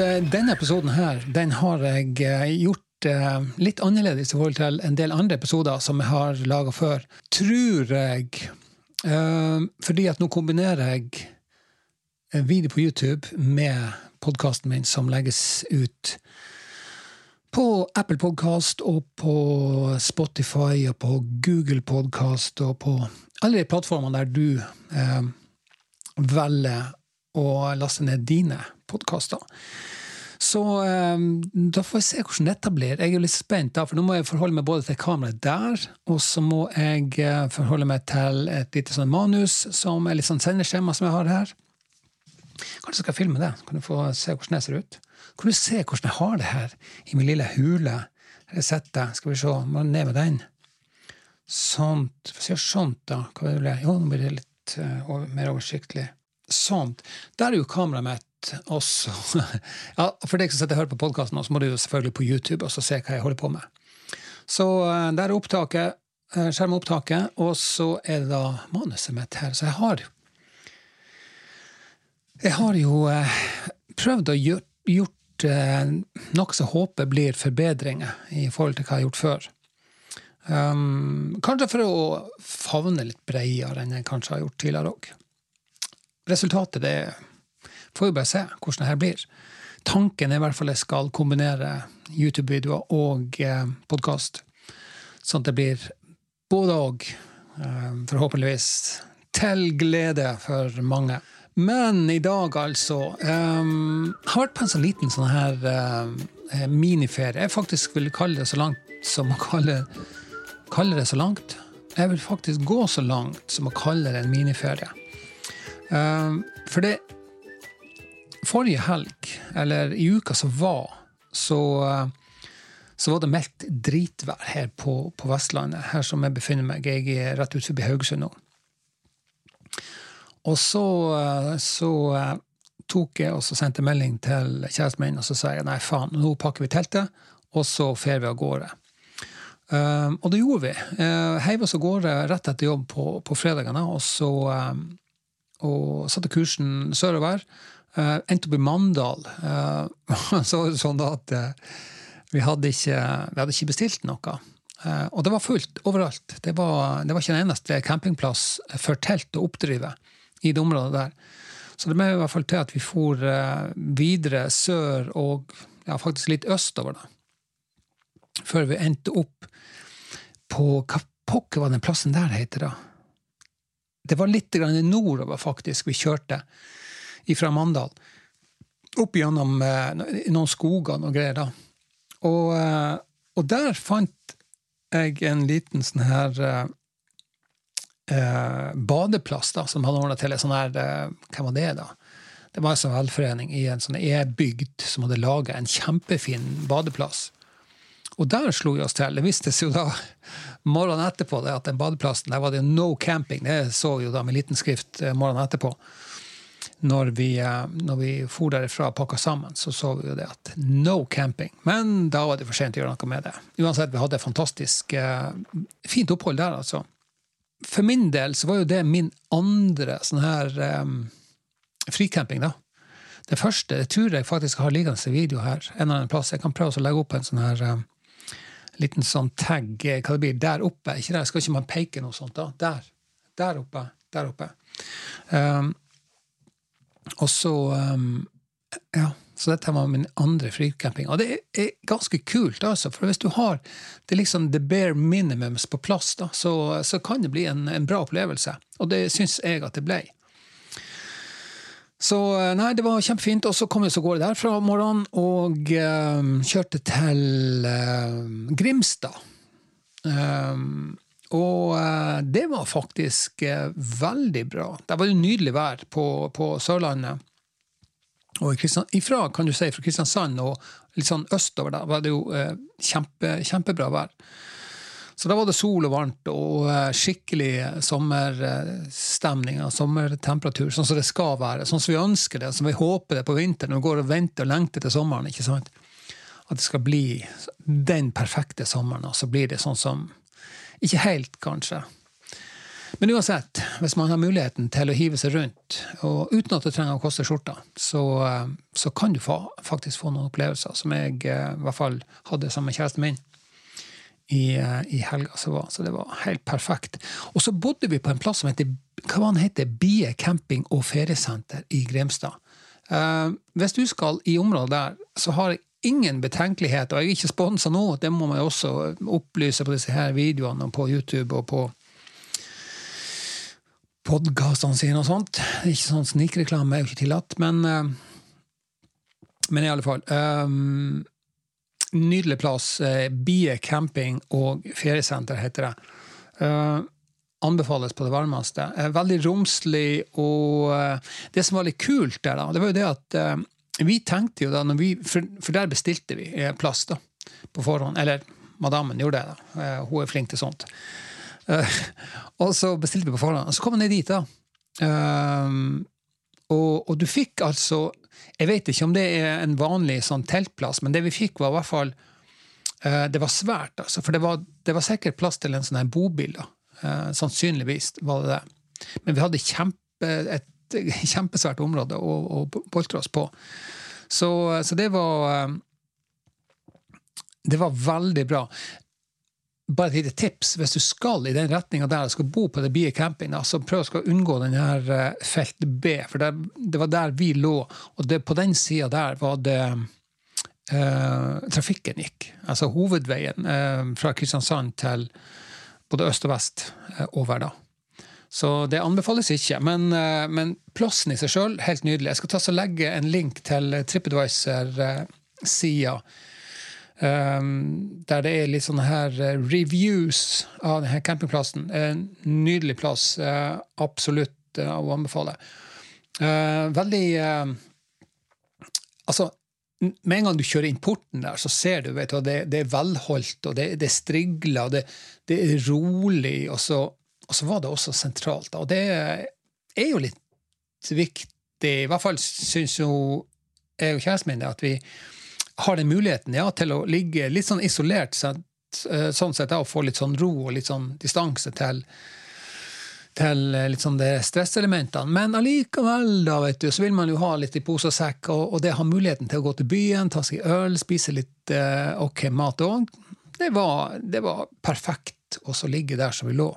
eh, denne episoden her, den har jeg eh, gjort eh, litt annerledes i forhold til en del andre episoder som jeg har laga før. Tror jeg. Fordi at nå kombinerer jeg video på YouTube med podkasten min som legges ut på Apple Podkast og på Spotify og på Google Podkast og på alle de plattformene der du eh, velger å laste ned dine podkaster. Så eh, da får vi se hvordan dette blir. Jeg er litt spent, da, for nå må jeg forholde meg både til kameraet der, og så må jeg eh, forholde meg til et lite sånn manus som er litt sånn sendeskjema som jeg har her. Kanskje jeg skal filme det? Kan du få se hvordan jeg ser ut? Kan du se hvordan jeg har det her i min lille hule? Her jeg sitter. Skal vi se, må ned med den. Sånt. Hvis jeg gjør sånt, da, hva vil jeg? Jo, nå blir det litt uh, mer oversiktlig. Sånt. Der er jo kameraet mitt også. ja, for deg som sitter og hører på podkasten, så må du jo selvfølgelig på YouTube og så se hva jeg holder på med. Så uh, der er opptaket, uh, skjermopptaket, og så er det da manuset mitt her. Så jeg har jeg har jo eh, prøvd å gjøre gjort eh, noe som håper blir forbedringer i forhold til hva jeg har gjort før. Um, kanskje for å favne litt bredere enn jeg kanskje har gjort tidligere òg. Resultatet det får vi bare se hvordan det her blir. Tanken er i hvert fall jeg skal kombinere YouTube-videoer og eh, podkast, sånn at det blir både og. Eh, forhåpentligvis til glede for mange. Men i dag, altså um, Har vært på en sånn liten sånn her uh, miniferie. Jeg faktisk vil kalle det så langt som å kalle, kalle det så langt. Jeg vil faktisk gå så langt som å kalle det en miniferie. Um, for det Forrige helg, eller i uka som var, så, så var det meldt dritvær her på, på, Vestlandet, her som jeg befinner meg. Jeg er rett ut forbi Haugesund nå. Og så, så tok jeg og så sendte melding til kjæresten min og så sa jeg nei, faen, nå pakker vi teltet, og så fer vi av gårde. Um, og det gjorde vi. Uh, Heiv oss av gårde rett etter jobb på, på fredagene, og så um, og satte kursen sørover. Uh, endte opp i Mandal. Uh, så sånn at uh, vi, hadde ikke, vi hadde ikke bestilt noe. og det var fullt overalt. Det var, det var ikke en eneste campingplass for telt å oppdrive i det området der. Så det ble i hvert fall til at vi for videre sør og ja, faktisk litt østover, da. Før vi endte opp på Hva pokker var den plassen der heter, da? Det var litt nordover, faktisk, vi kjørte fra Mandal. Opp gjennom eh, noen skoger og greier, da. Og, eh, og, der fant jeg en liten sånn her eh, eh badeplass da, som hadde ordna til en sånn her Hva var det, da? Det var en sånn velforening i en sånn e-bygd som hadde laga en kjempefin badeplass. Og der slo vi oss til. Det vistes jo da morgenen etterpå det, at den badeplassen der var det no camping. Det så vi jo da med liten skrift morgenen etterpå når vi, eh, når vi for derifra og pakka sammen, så så vi jo det at no camping. Men da var det for sent å gjøre noe med det. Uansett, vi hadde fantastisk uh, fint opphold der, altså. For min del så var jo det min andre sånn her um, fricamping, da. Det første det tror jeg faktisk har liggende video her. en eller annen plass. Jeg kan prøve å legge opp en sånn her um, liten sånn tag hva det blir, der oppe. Ikke der, Skal ikke man peke noe sånt? da? Der. Der oppe. Der oppe. Um, og så um, Ja, så dette var min andre fricamping. Og det er ganske kult, altså. For hvis du har det liksom the bare minimums på plass, da, så, så kan det bli en, en bra opplevelse. Og det syns jeg at det ble. Så nei, det var kjempefint. Og så kom vi så går det derfra om morgenen og um, kjørte til um, Grimstad. Um, og uh, det var faktisk uh, veldig bra. Det var jo nydelig vær på, på Sørlandet. Og ifra, kan du si, fra Kristiansand og litt sånn østover der var det jo kjempe, kjempebra vær. Så da var det sol og varmt og skikkelig sommerstemning og sommertemperatur, sånn som det skal være. Sånn som vi ønsker det, som vi håper det på vinteren. Vi går og venter og lengter til sommeren. ikke sant? At det skal bli den perfekte sommeren, og så blir det sånn som ikke helt, kanskje. Men uansett, hvis man har muligheten til å hive seg rundt, og uten at det trenger å koste skjorta, så, eh, så kan du fa faktisk få noen opplevelser, som jeg eh, i hvert fall hadde sammen med kjæresten min i, eh, i helga. Så, var, så det var helt perfekt. Og så bodde vi på en plass som heter hva var den heter, Bie camping og feriesenter i Gremstad. Uh, hvis du skal i området der, så har jeg ingen betenkelighet, og jeg er ikke sponsa nå, det må man jo også opplyse på disse her videoene på YouTube og på podkastene sine og sånt. Ikke sånn snikreklame er jo ikke tillatt, men, uh, men i alle fall. Um, nydelig plass. Uh, Bie camping og feriesenter heter det. Uh, anbefales på det varmeste. veldig romslig, og det som var litt kult der, da, det var jo det at vi tenkte jo da, vi, for, der bestilte vi plass da, på forhånd. Eller madammen gjorde det. da, Hun er flink til sånt. Og så bestilte vi på forhånd, og så kom vi ned dit, da. Uh, og, og, du fikk altså Jeg vet ikke om det er en vanlig sånn teltplass, men det vi fikk, var i hvert fall uh, Det var svært, altså. For det var, det var, sikkert plass til en sånn her bobil. da. sannsynligvis var det det. Men vi hadde kjempe, et kjempesvært område å, å boltre oss på. Så, så det var det var veldig bra bare et lite tips. Hvis du skal i den retninga der du skal bo på det Bie camping, så prøv å unngå den her eh, felt B, for det, det var der vi lå. Og det, på den sida der var det eh, trafikken gikk. Altså hovedveien eh, fra Kristiansand til både øst og vest eh, over. da. Så det anbefales ikke. Men, eh, men plassen i seg sjøl, helt nydelig. Jeg skal ta og legge en link til TripAdvisor-sida eh, Um, der det er litt sånne her uh, reviews av denne campingplassen. En nydelig plass. Uh, absolutt uh, å anbefale. veldig Altså, med en gang du kjører inn porten der, så ser du at det, det er velholdt, og det, det er strigla, og det, det, er rolig, og så, og så, var det også sentralt. Og det er jo litt viktig, i hvert fall syns jo jeg og kjæresten min at vi har den muligheten ja, til å ligge litt sånn isolert, eh, sånn sett, og få litt sånn ro og litt sånn distanse til, til eh, litt sånn det stresselementene. Men allikevel, da, vet du, så vil man jo ha litt i pose og sekk, og, og det har muligheten til å gå til byen, ta seg øl, spise litt eh, ok mat òg, det, det, var perfekt å ligge der som vi lå.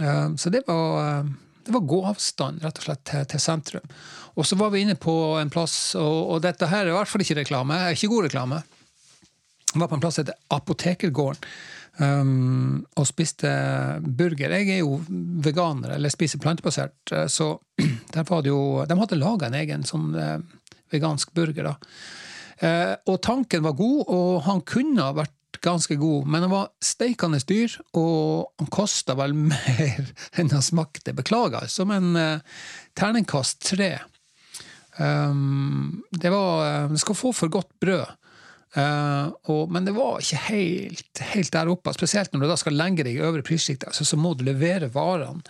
Uh, så det var det var gåavstand rett og slett til, til, sentrum. Og så var vi inne på en plass, og, og dette her er i hvert fall ikke reklame, ikke god reklame. Vi var på en plass som heter Apotekergården. Um, og spiste burger. Jeg er jo veganer, eller spiser plantebasert, eh, så der var det jo De hadde laga en egen sånn uh, vegansk burger, da. Uh, og tanken var god, og han kunne ha vært ganske god, men han var steikende dyr, og han kosta vel mer enn han smakte. Beklager, som en uh, terningkast tre. Um, det var uh, Det skal få for godt brød. Uh, og, men det var ikke helt, helt, der oppe. Spesielt når du da skal lenge deg i øvre prissjikt, altså, så må du levere varene.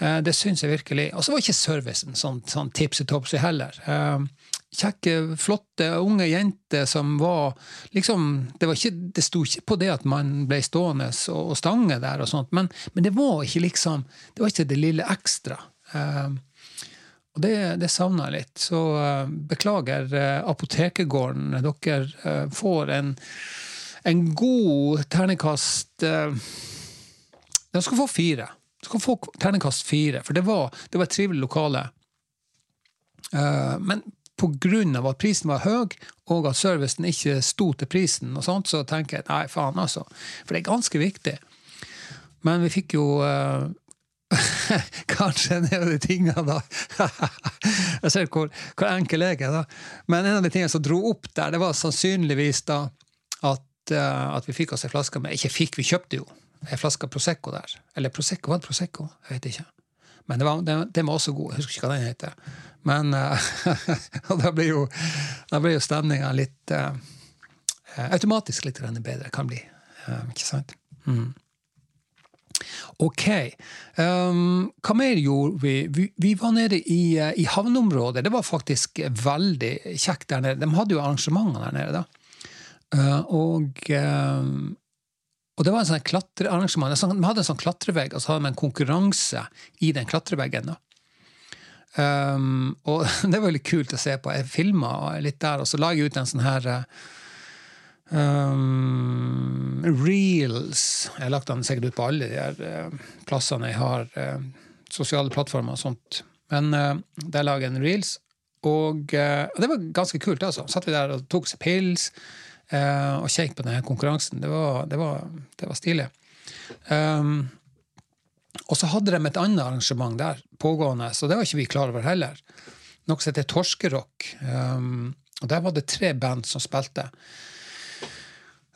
Uh, det syns jeg virkelig. Og så var ikke servicen sånn, sånn tipsy topsy heller. Uh, kjekke, flotte unge jenter som var liksom Det, var ikke, det sto ikke på det at man ble stående og, og stange der, og sånt, men, men, det var ikke liksom Det var ikke det lille ekstra. Uh, og det, det savna jeg litt. Så beklager, Apotekergården. Dere får en, en god terningkast Dere skal få fire. Dere kan få terningkast fire, for det var, det var et trivelig lokale. men pga. at prisen var høy, og at servicen ikke sto til prisen, og sånt, så tenker jeg nei, faen, altså. For det er ganske viktig. Men vi fikk jo uh, Kanskje en av de tingene, da Jeg ser hvor, hvor enkel jeg er, da. Men en av de tingene som dro opp der, det var sannsynligvis da at, uh, at vi fikk oss en flaske med Ikke fikk, vi kjøpte jo en flaske Prosecco der. Eller Prosecco, var det Prosecco? Jeg vet ikke. Men det var, den, den var også god. Jeg husker ikke hva den heter. Men uh, da blir jo, da jo stemninga litt uh, Automatisk litt bedre kan bli. Uh, ikke sant? Mm. Ok. Um, hva mer gjorde vi? vi? Vi, var nede i, i, havneområdet. Det var faktisk veldig kjekt der nede. De hadde jo arrangementer der nede, da. Uh, og, uh, og det var en sånn klatrearrangement. Vi hadde en sånn klatrevegg, og så hadde vi en konkurranse i den klatreveggen. Um, og det var veldig kult å se på. Jeg filma litt der, og så la jeg ut en sånn her um, reels. Jeg har lagt den sikkert ut på alle de her uh, plassene jeg har uh, sosiale plattformer og sånt. Men uh, der la jeg en reels, og, uh, det var ganske kult. altså. Satt vi der og tok oss pils og kjekk på denne konkurransen. Det var, det var, det var stilig. Um, og så hadde de et annet arrangement der pågående, så det var ikke vi klar over heller. Noe som heter Torskerock. Um, og Der var det tre band som spilte.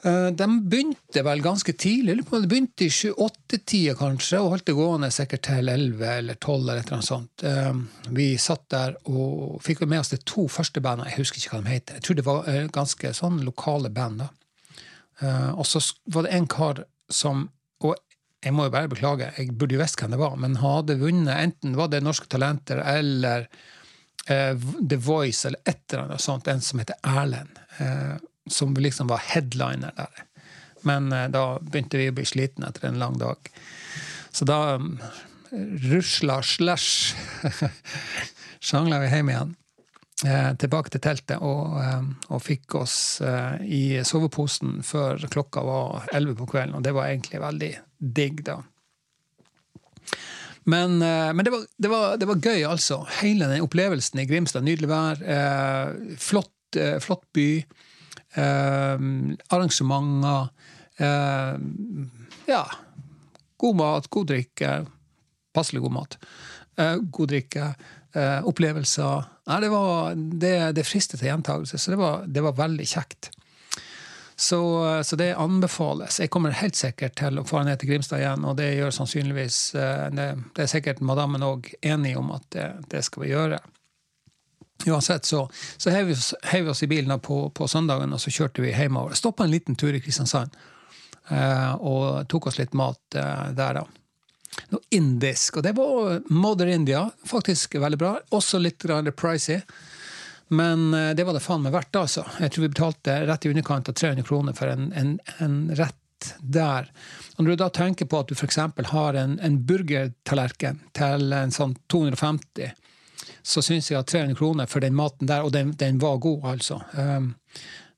Uh, de begynte vel ganske tidlig. De begynte i 7-8-tida kanskje, og holdt det gående sikkert til 11 eller 12. eller annet sånt. Uh, vi satt der og fikk med oss de to første bandene. Jeg husker ikke hva de heter. Jeg tror det var uh, ganske sånn lokale band. da. og så var det en kar som Og jeg må jo bare beklage, jeg burde jo visst hvem det var, men hadde vunnet enten var det Norske Talenter eller The Voice eller et eller annet sånt, en som heter Erlend, som liksom var headliner der. Men uh, da begynte vi å bli slitne etter en lang dag. Så da um, rusla slash sjangla vi hjem igjen. tilbake til teltet og, og fikk oss i soveposen før klokka var elleve på kvelden. Og det var egentlig veldig digg, da. Men, eh, men det, var, det, var, det, var, gøy, altså. Hele den opplevelsen i Grimstad. Nydelig vær. Eh, flott, eh, flott, by. Eh, arrangementer. Eh, ja. God mat, god drikke. Passelig god mat. Eh, god drikke. opplevelser. Nei, det, var, det, det fristet til gjentagelse, så det var, det var veldig kjekt. Så, så, det anbefales. Jeg kommer helt sikkert til å fare ned til Grimstad igjen, og det gjør sannsynligvis Det, det er sikkert madammen òg enig om at det, det, skal vi gjøre. Uansett så, så heiv vi, vi, oss i bilen på, på, søndagen og så kjørte vi hjemover. Stoppa en liten tur i Kristiansand eh, og tok oss litt mat eh, der, da. Noe indisk. Og det var Mother India. Faktisk veldig bra. Også litt pricy. Men eh, det var det faen meg verdt, altså. Jeg tror vi betalte rett i underkant av 300 kroner for en, en, en rett der. Og når du da tenker på at du f.eks. har en, en burgertallerken til en sånn 250, så syns jeg at 300 kroner for den maten der, og den, den var god, altså, um,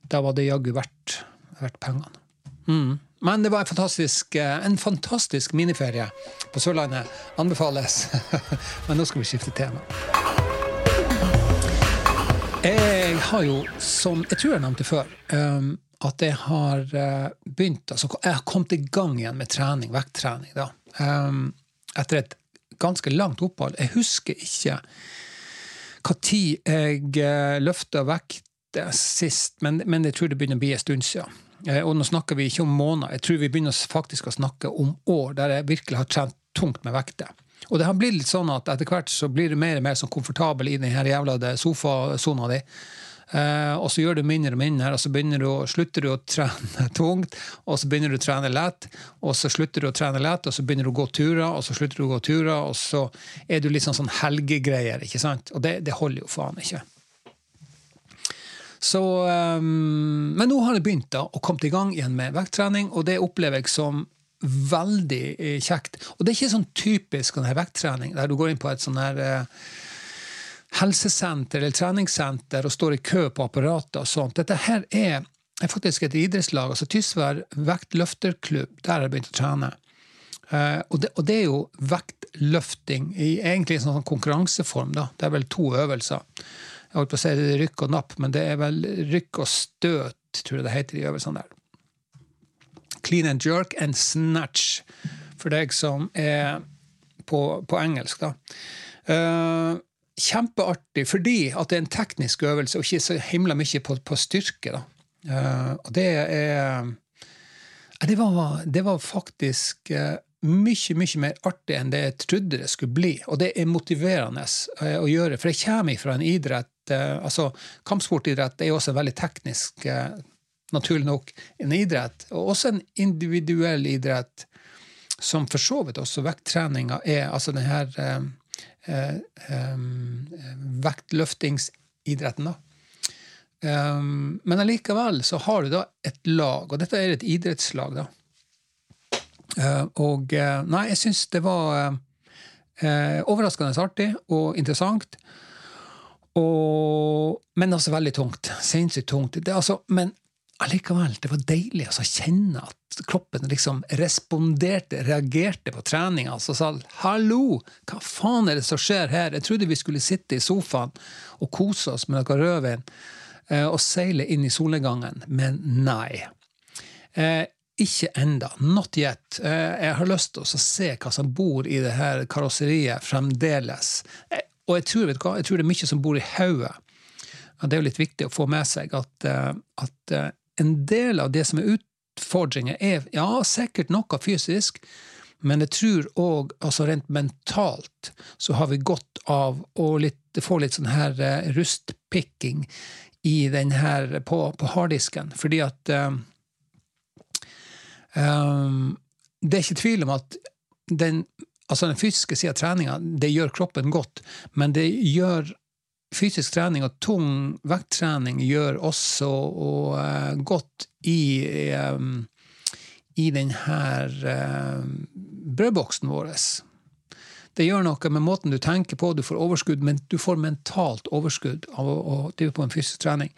da var det jaggu verdt, verdt pengene. Mm. Men det var en fantastisk, eh, en fantastisk miniferie på Sørlandet. Anbefales. Men nå skal vi skifte tema. Jeg har jo, som jeg tror jeg nevnte før, um, at jeg har uh, begynt altså, Jeg har kommet i gang igjen med trening, vekttrening. da. Um, etter et ganske langt opphold. Jeg husker ikke når jeg uh, løfta vekt sist, men, men, jeg tror det begynner å bli en stund siden. Uh, og nå snakker vi ikke om måneder, jeg tror vi begynner faktisk å snakke om år der jeg virkelig har trent tungt med vekter. Og det har blitt litt sånn at etter hvert så blir du mer og mer sånn komfortabel i den jævla sofasona di. Uh, og så gjør du mindre og mindre, og så du, slutter du å trene tungt, og så begynner du å trene lett, og så slutter du å trene lett, og så begynner du å gå turer, og så slutter du å gå turer, og så er du litt sånn, sånn helgegreier. ikke sant? Og det, det holder jo faen ikke. Så, um, men nå har jeg begynt da, og kommet i gang igjen med vekttrening, og det opplever jeg som veldig eh, kjekt. Og det er ikke sånn typisk sånn vekttrening, der du går inn på et sånn her eh, helsesenter eller treningssenter og står i kø på apparater og sånt. Dette her er, er faktisk et idrettslag, altså Tysvær vektløfterklubb. Der har jeg begynt å trene. Uh, og, det, og, det, er jo vektløfting i egentlig en sånn konkurranseform. da. Det er vel to øvelser. Jeg holdt på å si det er rykk og napp, men det er vel rykk og støt, tror jeg det heter, i øvelsene der clean and jerk and snatch, for deg som er på, på engelsk. da. Uh, kjempeartig fordi at det er en teknisk øvelse, og ikke så himla mye på, på styrke. Uh, og det er det var, det var faktisk uh, mye mye mer artig enn det jeg trodde det skulle bli. Og det er motiverende å gjøre, for jeg kommer fra en idrett altså Kampsportidrett er jo også en veldig teknisk naturlig nok en idrett, og også en individuell idrett, som for så vidt også vekttreninga er. Altså den her eh, eh, vektløftingsidretten, da. Um, men allikevel så har du da et lag, og dette er et idrettslag, da. Eh, og eh, nei, jeg syns det var eh, overraskende artig og interessant. Og, men altså veldig tungt. Sinnssykt tungt. Det, altså, men allikevel, det var deilig altså, å kjenne at kroppen liksom responderte, reagerte på treninga. Altså, sa 'hallo, hva faen er det som skjer her?' Jeg trodde vi skulle sitte i sofaen og kose oss med noe rødvin og seile inn i solnedgangen, men nei. Eh, ikke enda, Not yet. Eh, jeg har lyst til å se hva som bor i det her karosseriet fremdeles. Eh, og jeg tror, jeg tror, det er mye som bor i hodet. Det er jo litt viktig å få med seg at, eh, at en del av det som er utfordringer, er ja, sikkert noe fysisk, men jeg tror òg altså rent mentalt så har vi godt av å litt, få litt sånn her rustpicking i den her på, på harddisken. Fordi at Um, det er ikke tvil om at den, altså den fysiske sida av treninga det gjør kroppen godt, men det gjør fysisk trening og tung vekttrening gjør også og, uh, godt i, um, i denne uh, brødboksen vår. Det gjør noe med måten du tenker på, du får overskudd, men du får mentalt overskudd av å, å drive på en fysisk trening.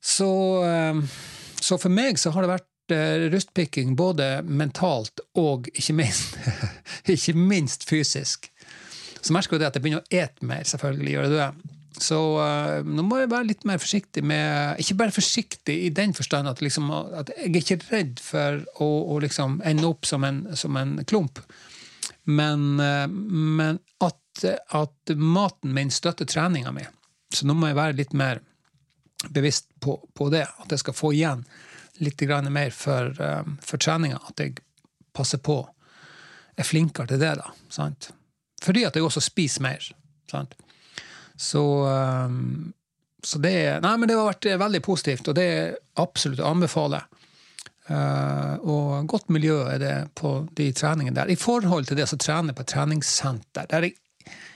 Så, uh, så for meg så har det vært rustpicking både mentalt og ikke minst, ikke minst fysisk. Så merker jeg at jeg begynner å ete mer, selvfølgelig gjør jeg det. Så uh, nå må jeg være litt mer forsiktig med Ikke bare forsiktig i den forstand at, liksom, at jeg er ikke redd for å, å liksom ende opp som en, som en klump, men, uh, men at, at, maten min støtter treninga mi. Så nå må jeg være litt mer bevisst på, på det, at jeg skal få igjen litt mer for, eh, for treninga. At jeg passer på. Er flinkere til det, da. Sant? Fordi at jeg også spiser mer. Sant? Så, um, så det Nei, men det har vært veldig positivt, og det er absolutt å anbefale. Uh, og godt miljø er det på de treningene der. I forhold til det å trene på et treningssenter, der jeg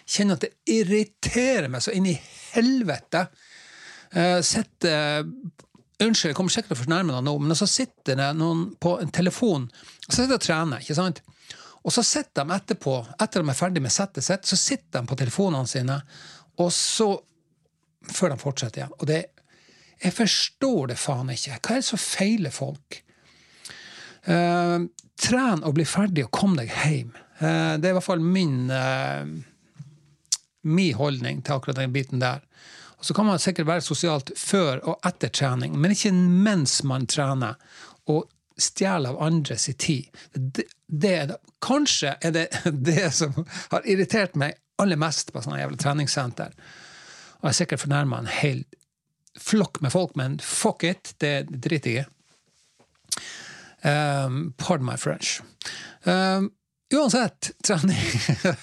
kjenner at det irriterer meg så inn i helvete. Uh, Sitter Unnskyld, jeg kommer sikkert til å fornærme deg nå, men så sitter det noen på en telefon og sitter og trener. ikke sant? Og så sitter de etterpå, etter de er ferdig med settet sitt, så sitter de på telefonene sine, og så Før de fortsetter igjen. Og det Jeg forstår det faen ikke. Hva er det som feiler folk? Uh, tren å bli ferdig og kom deg hjem. Uh, det er i hvert fall min, uh, min holdning til akkurat den biten der. Og så kan man sikkert være sosialt før og etter trening, men ikke mens man trener. og stjele av andres tid. Det, det, kanskje er det det som har irritert meg aller mest på sånne jævla treningssenter. Og jeg er sikkert fornærma en hel flokk med folk, men fuck it, det driter jeg i. Um, pardon my French. Um, uansett, trening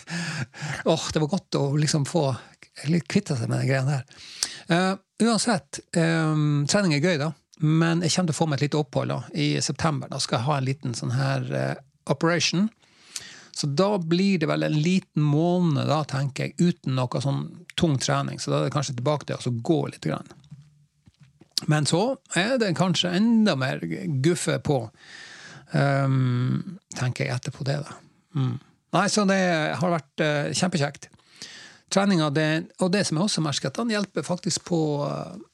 Åh, oh, det var godt å liksom få litt kvitta seg med den greia der. Uh, uansett, um, trening er gøy, da. Men jeg kommer til å få meg et lite opphold da, i september. Da skal jeg ha en liten sånn her uh, operation. Så da blir det vel en liten måned, da, tenker jeg, uten noe sånn tung trening. Så da er det kanskje tilbake til å gå litt. Grann. Men så er det kanskje enda mer guffe på, um, tenker jeg etterpå det, da. Mm. Nei, så det har vært uh, kjempekjekt treninga, og det som jeg også merker, at den hjelper faktisk på Jeg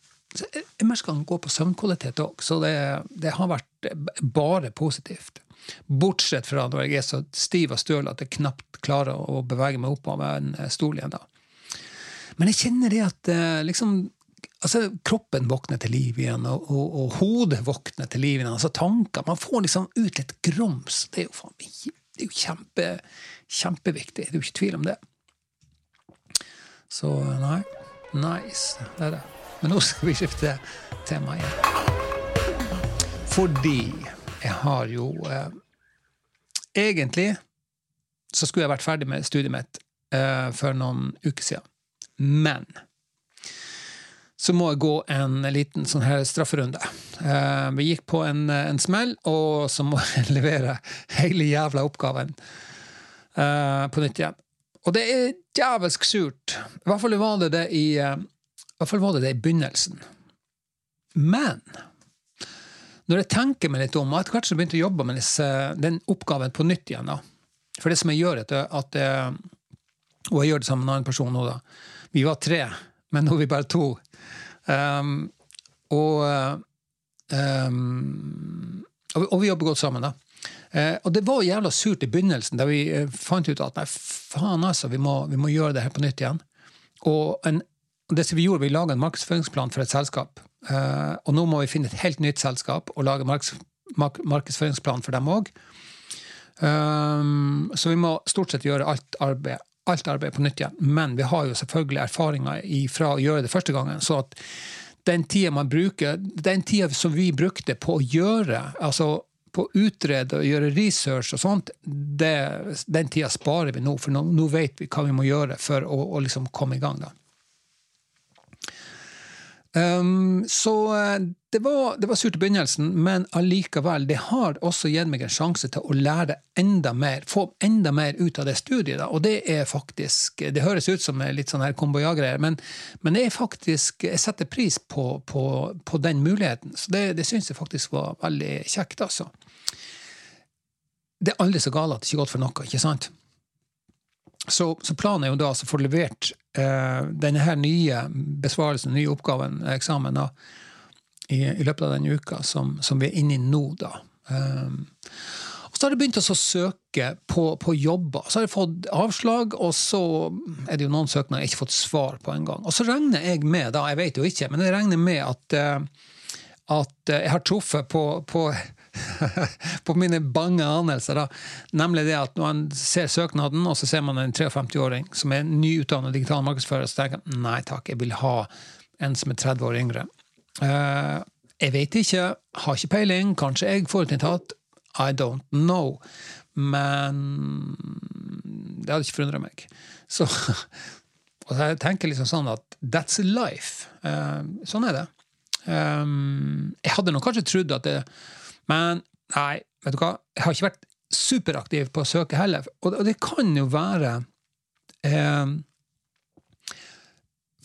merker kan går på søvnkvalitet òg, så det, det, har vært bare positivt. Bortsett fra når jeg er så stiv og støl at jeg knapt klarer å bevege meg opp av en stol igjen. da. Men jeg kjenner det at eh, liksom, altså, kroppen våkner til liv igjen, og, og, og, hodet våkner til liv igjen. altså tanker, Man får liksom ut litt grums. Det er jo, det er jo kjempe, kjempeviktig. Det er jo ikke tvil om det. Så nei. Nice. Det er det. Men nå skal vi skifte tema igjen. Fordi jeg har jo eh, Egentlig så skulle jeg vært ferdig med studiet mitt eh, for noen uker siden. Men så må jeg gå en liten sånn her strafferunde. Eh, vi gikk på en, en, smell, og så må jeg levere hele jævla oppgaven eh, på nytt igjen. Og det er djevelsk surt. I hvert fall var det det i, eh, hvert fall var det det i begynnelsen. Men når jeg tenker meg litt om, og etter hvert begynte jeg å jobbe med disse, den oppgaven på nytt igjen da. For det som jeg gjør, etter at jeg, Og jeg gjør det sammen med en annen person nå, da. Vi var tre, men nå er vi bare to. Um, og, um, og vi jobber godt sammen, da. Uh, og det var jævla surt i begynnelsen, da vi uh, fant ut at nei, faen altså, vi må, vi må, gjøre det her på nytt igjen. Og en, det som vi gjorde, vi laga en markedsføringsplan for et selskap. Uh, og nå må vi finne et helt nytt selskap og lage markedsføringsplan for dem òg. Um, så vi må stort sett gjøre alt arbeid, alt arbeid på nytt igjen. Men vi har jo selvfølgelig erfaringer fra å gjøre det første gangen. så at den tida man bruker, den tida som vi brukte på å gjøre, altså på å utrede og gjøre research og sånt, det, den tida sparer vi nå. For nå, nå, vet vi hva vi må gjøre for å, å liksom komme i gang. da. Um, så eh, det var, det var, surt i begynnelsen, men allikevel, det har også gitt meg en sjanse til å lære enda mer, få enda mer ut av det studiet. Da. Og det er faktisk Det høres ut som litt sånn her komboja-greier, men, men, er faktisk, jeg setter pris på, på, på den muligheten. Så det, det syns jeg faktisk var veldig kjekt, altså. Det er aldri så galt at det ikke er godt for noe, ikke sant? Så, så, planen er jo da å få levert denne her nye besvarelsen, nye oppgaven, eksamen, da, i, i, løpet av denne uka som, som, vi er inne i nå. da. Um, og så har jeg begynt å søke på, på, jobber. Så har jeg fått avslag, og så er det jo noen søknader jeg ikke fått svar på en gang. Og så regner jeg med, da, jeg vet jo ikke, men jeg regner med at, uh, at jeg har truffet på, på på mine bange anelser. Da. Nemlig det at når man ser søknaden, og så ser man en 53-åring som er nyutdannet digital markedsfører, så tenker jeg nei takk, jeg vil ha en som er 30 år yngre. Uh, jeg vet ikke, har ikke peiling, kanskje jeg får et tatt. I don't know. Men det hadde ikke forundra meg. Så og jeg tenker liksom sånn at that's life. Uh, sånn er det. Um, jeg hadde nok kanskje trodd at det men nei, vet du hva, jeg har ikke vært superaktiv på å søke heller. Og det kan jo være eh,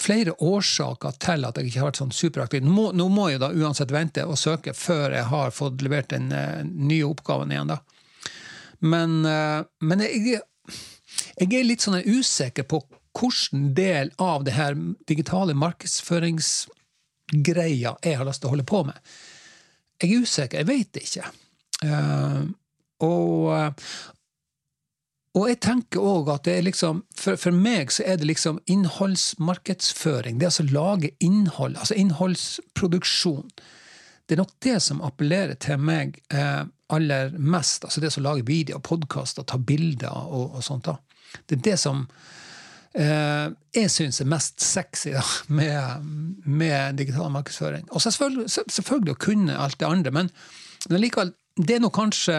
flere årsaker til at jeg ikke har vært sånn superaktiv. Nå må, nå må, jeg da uansett vente og søke før jeg har fått levert den uh, nye oppgaven igjen. da. Men, uh, men jeg, jeg, er litt sånn usikker på hvilken del av det her digitale markedsføringsgreia jeg har lyst til å holde på med. Jeg er usikker. Jeg vet ikke. Uh, og, og jeg tenker òg at det er liksom for, for, meg så er det liksom innholdsmarkedsføring. Det altså lage innhold. Altså innholdsproduksjon. Det er nok det som appellerer til meg eh, aller mest. Altså det som lager videoer, podkaster, ta bilder og, og sånt. da. Det er det som Eh, jeg syns er mest sexy da, med, med, digital markedsføring. Og selvfølgelig, selvfølgelig, å kunne alt det andre, men, men likevel, det er nå kanskje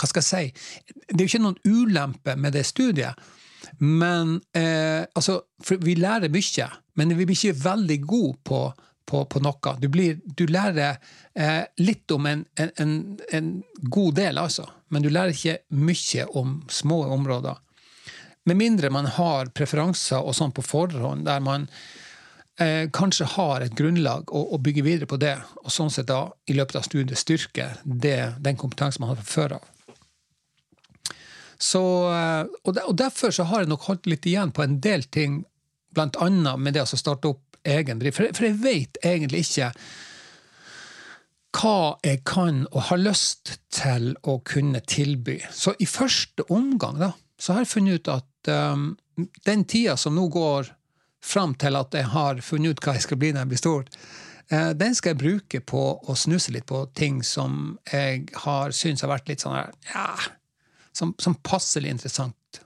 Hva skal jeg si? Det er jo ikke noen ulempe med det studiet. Men eh, altså, vi lærer mye, men vi blir ikke veldig gode på, på, på noe. Du, blir, du lærer eh, litt om en, en, en, god del, altså. Men du lærer ikke mye om små områder. Med mindre man har preferanser og sånn på forhånd, der man eh, kanskje har et grunnlag å, å, bygge videre på det, og sånn sett da i løpet av studiet styrke det, den kompetansen man har fra før av. Så, eh, og, derfor så har jeg nok holdt litt igjen på en del ting, bl.a. med det å starte opp egen drift. For, for jeg vet egentlig ikke hva jeg kan og har lyst til å kunne tilby. Så i første omgang da, så har jeg funnet ut at um, den tida som nå går fram til at jeg har funnet ut hva jeg skal bli når jeg blir stor, uh, den skal jeg bruke på å snuse litt på ting som jeg har syntes har vært litt sånn her, ja, som, som passelig interessant.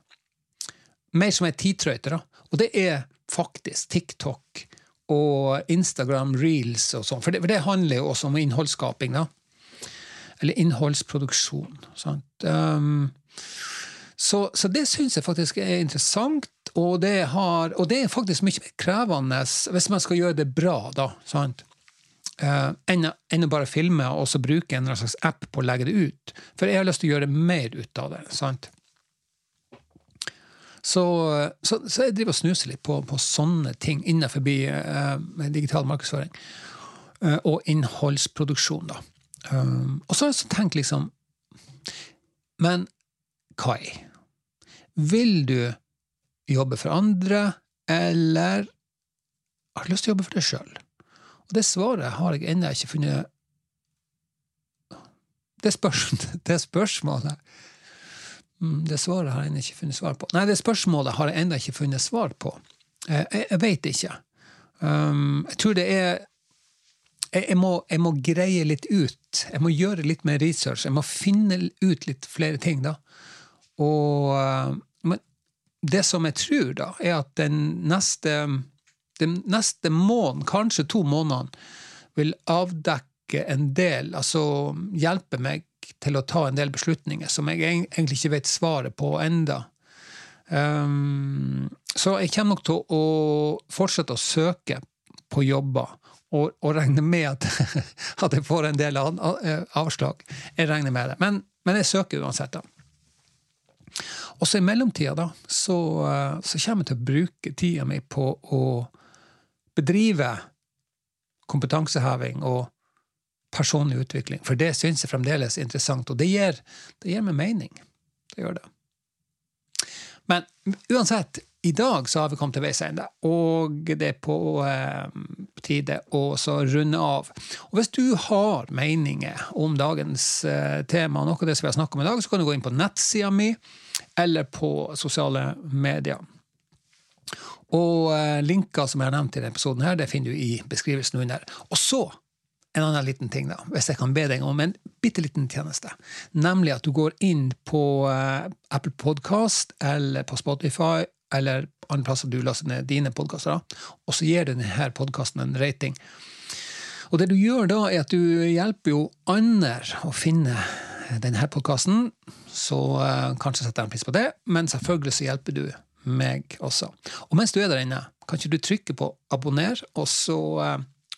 Mer som ei tidtrøyte, da. Og det er faktisk TikTok og Instagram reels og sånn. For, for, det handler jo også om innholdsskaping, da. Eller innholdsproduksjon. Sant? Um, så, så det syns jeg faktisk er interessant, og det, har, og det, er faktisk mye mer krevende hvis man skal gjøre det bra, da. sant? Uh, enn, å bare filme og så bruke en slags app på å legge det ut. For jeg har lyst til å gjøre mer ut av det. sant? Så, så, så jeg driver og snuser litt på, på sånne ting innenfor uh, digital markedsføring. Uh, og innholdsproduksjon, da. Um, og så har jeg tenkt liksom Men Kai, vil du jobbe for andre, eller har du lyst til å jobbe for deg sjøl? Og det svaret har jeg ennå ikke funnet det, spørs, det spørsmålet mm, Det svaret har jeg ennå ikke funnet svar på. Nei, det spørsmålet har jeg ennå ikke funnet svar på. Jeg, jeg veit ikke. Um, jeg tror det er jeg, jeg, må, jeg, må, greie litt ut. Jeg må gjøre litt mer research. Jeg må finne ut litt flere ting, da. Og Men det som jeg tror, da, er at den neste den neste måneden, kanskje to månedene, vil avdekke en del, altså hjelpe meg til å ta en del beslutninger som jeg egentlig ikke vet svaret på enda. Um, så jeg kommer nok til å fortsette å søke på jobber, og, og regne med at, at, jeg får en del eh, avslag. Jeg regner med det. Men, men jeg søker uansett, da. Og så i mellomtida, da, så, eh, så kommer jeg til å bruke tida mi på å bedrive kompetanseheving og personlig utvikling, for det syns jeg fremdeles er interessant, og det gir, det gir meg mening. Det gjør det. Men uansett, i dag så har vi kommet til veis ende, og det er på eh, tide å runde av. Og Hvis du har meninger om dagens eh, tema, noe av det som vi har snakket om i dag, så kan du gå inn på nettsida mi eller på sosiale medier. Og eh, linker som jeg har nevnt i denne episoden, her, det finner du i beskrivelsen under. Og så en annen liten ting, da, hvis jeg kan be deg om en bitte liten tjeneste. Nemlig at du går inn på uh, Apple Podcast eller på Spotify eller andre plasser du laster ned dine podkaster, og så gir du denne podkasten en rating. Og det du gjør da, er at du hjelper jo andre å finne denne podkasten, så uh, kanskje setter jeg en pris på det, men selvfølgelig så hjelper du meg også. Og mens du er der inne, kan ikke du trykke på abonner, og så uh,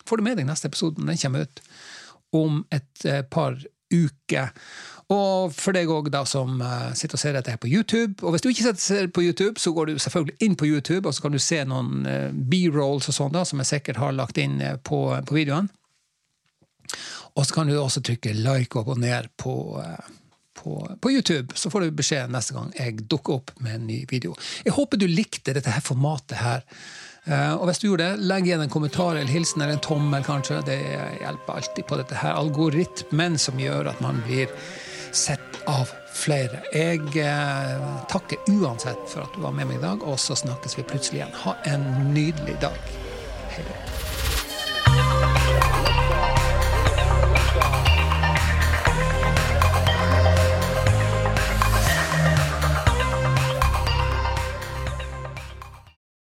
får du med deg neste episode når den kommer ut om et uh, par uker. Og for deg òg, som uh, sitter og ser dette her på YouTube. Og hvis du ikke ser på YouTube, så går du selvfølgelig inn på YouTube, og så kan du se noen B-rolls og sånn som jeg sikkert har lagt inn på, på videoen. Og så kan du også trykke like og abonner på på, på, YouTube, så får du beskjed neste gang jeg dukker opp med en ny video. Jeg håper du likte dette her formatet her. Uh, og hvis du gjorde det, legg igjen en kommentar eller hilsen eller en tommel, kanskje. Det hjelper alltid på dette her algoritmen som gjør at man blir sett av flere. Jeg eh, takker uansett for at du var med meg i dag, og så snakkes vi plutselig igjen. Ha en nydelig dag. Hei da.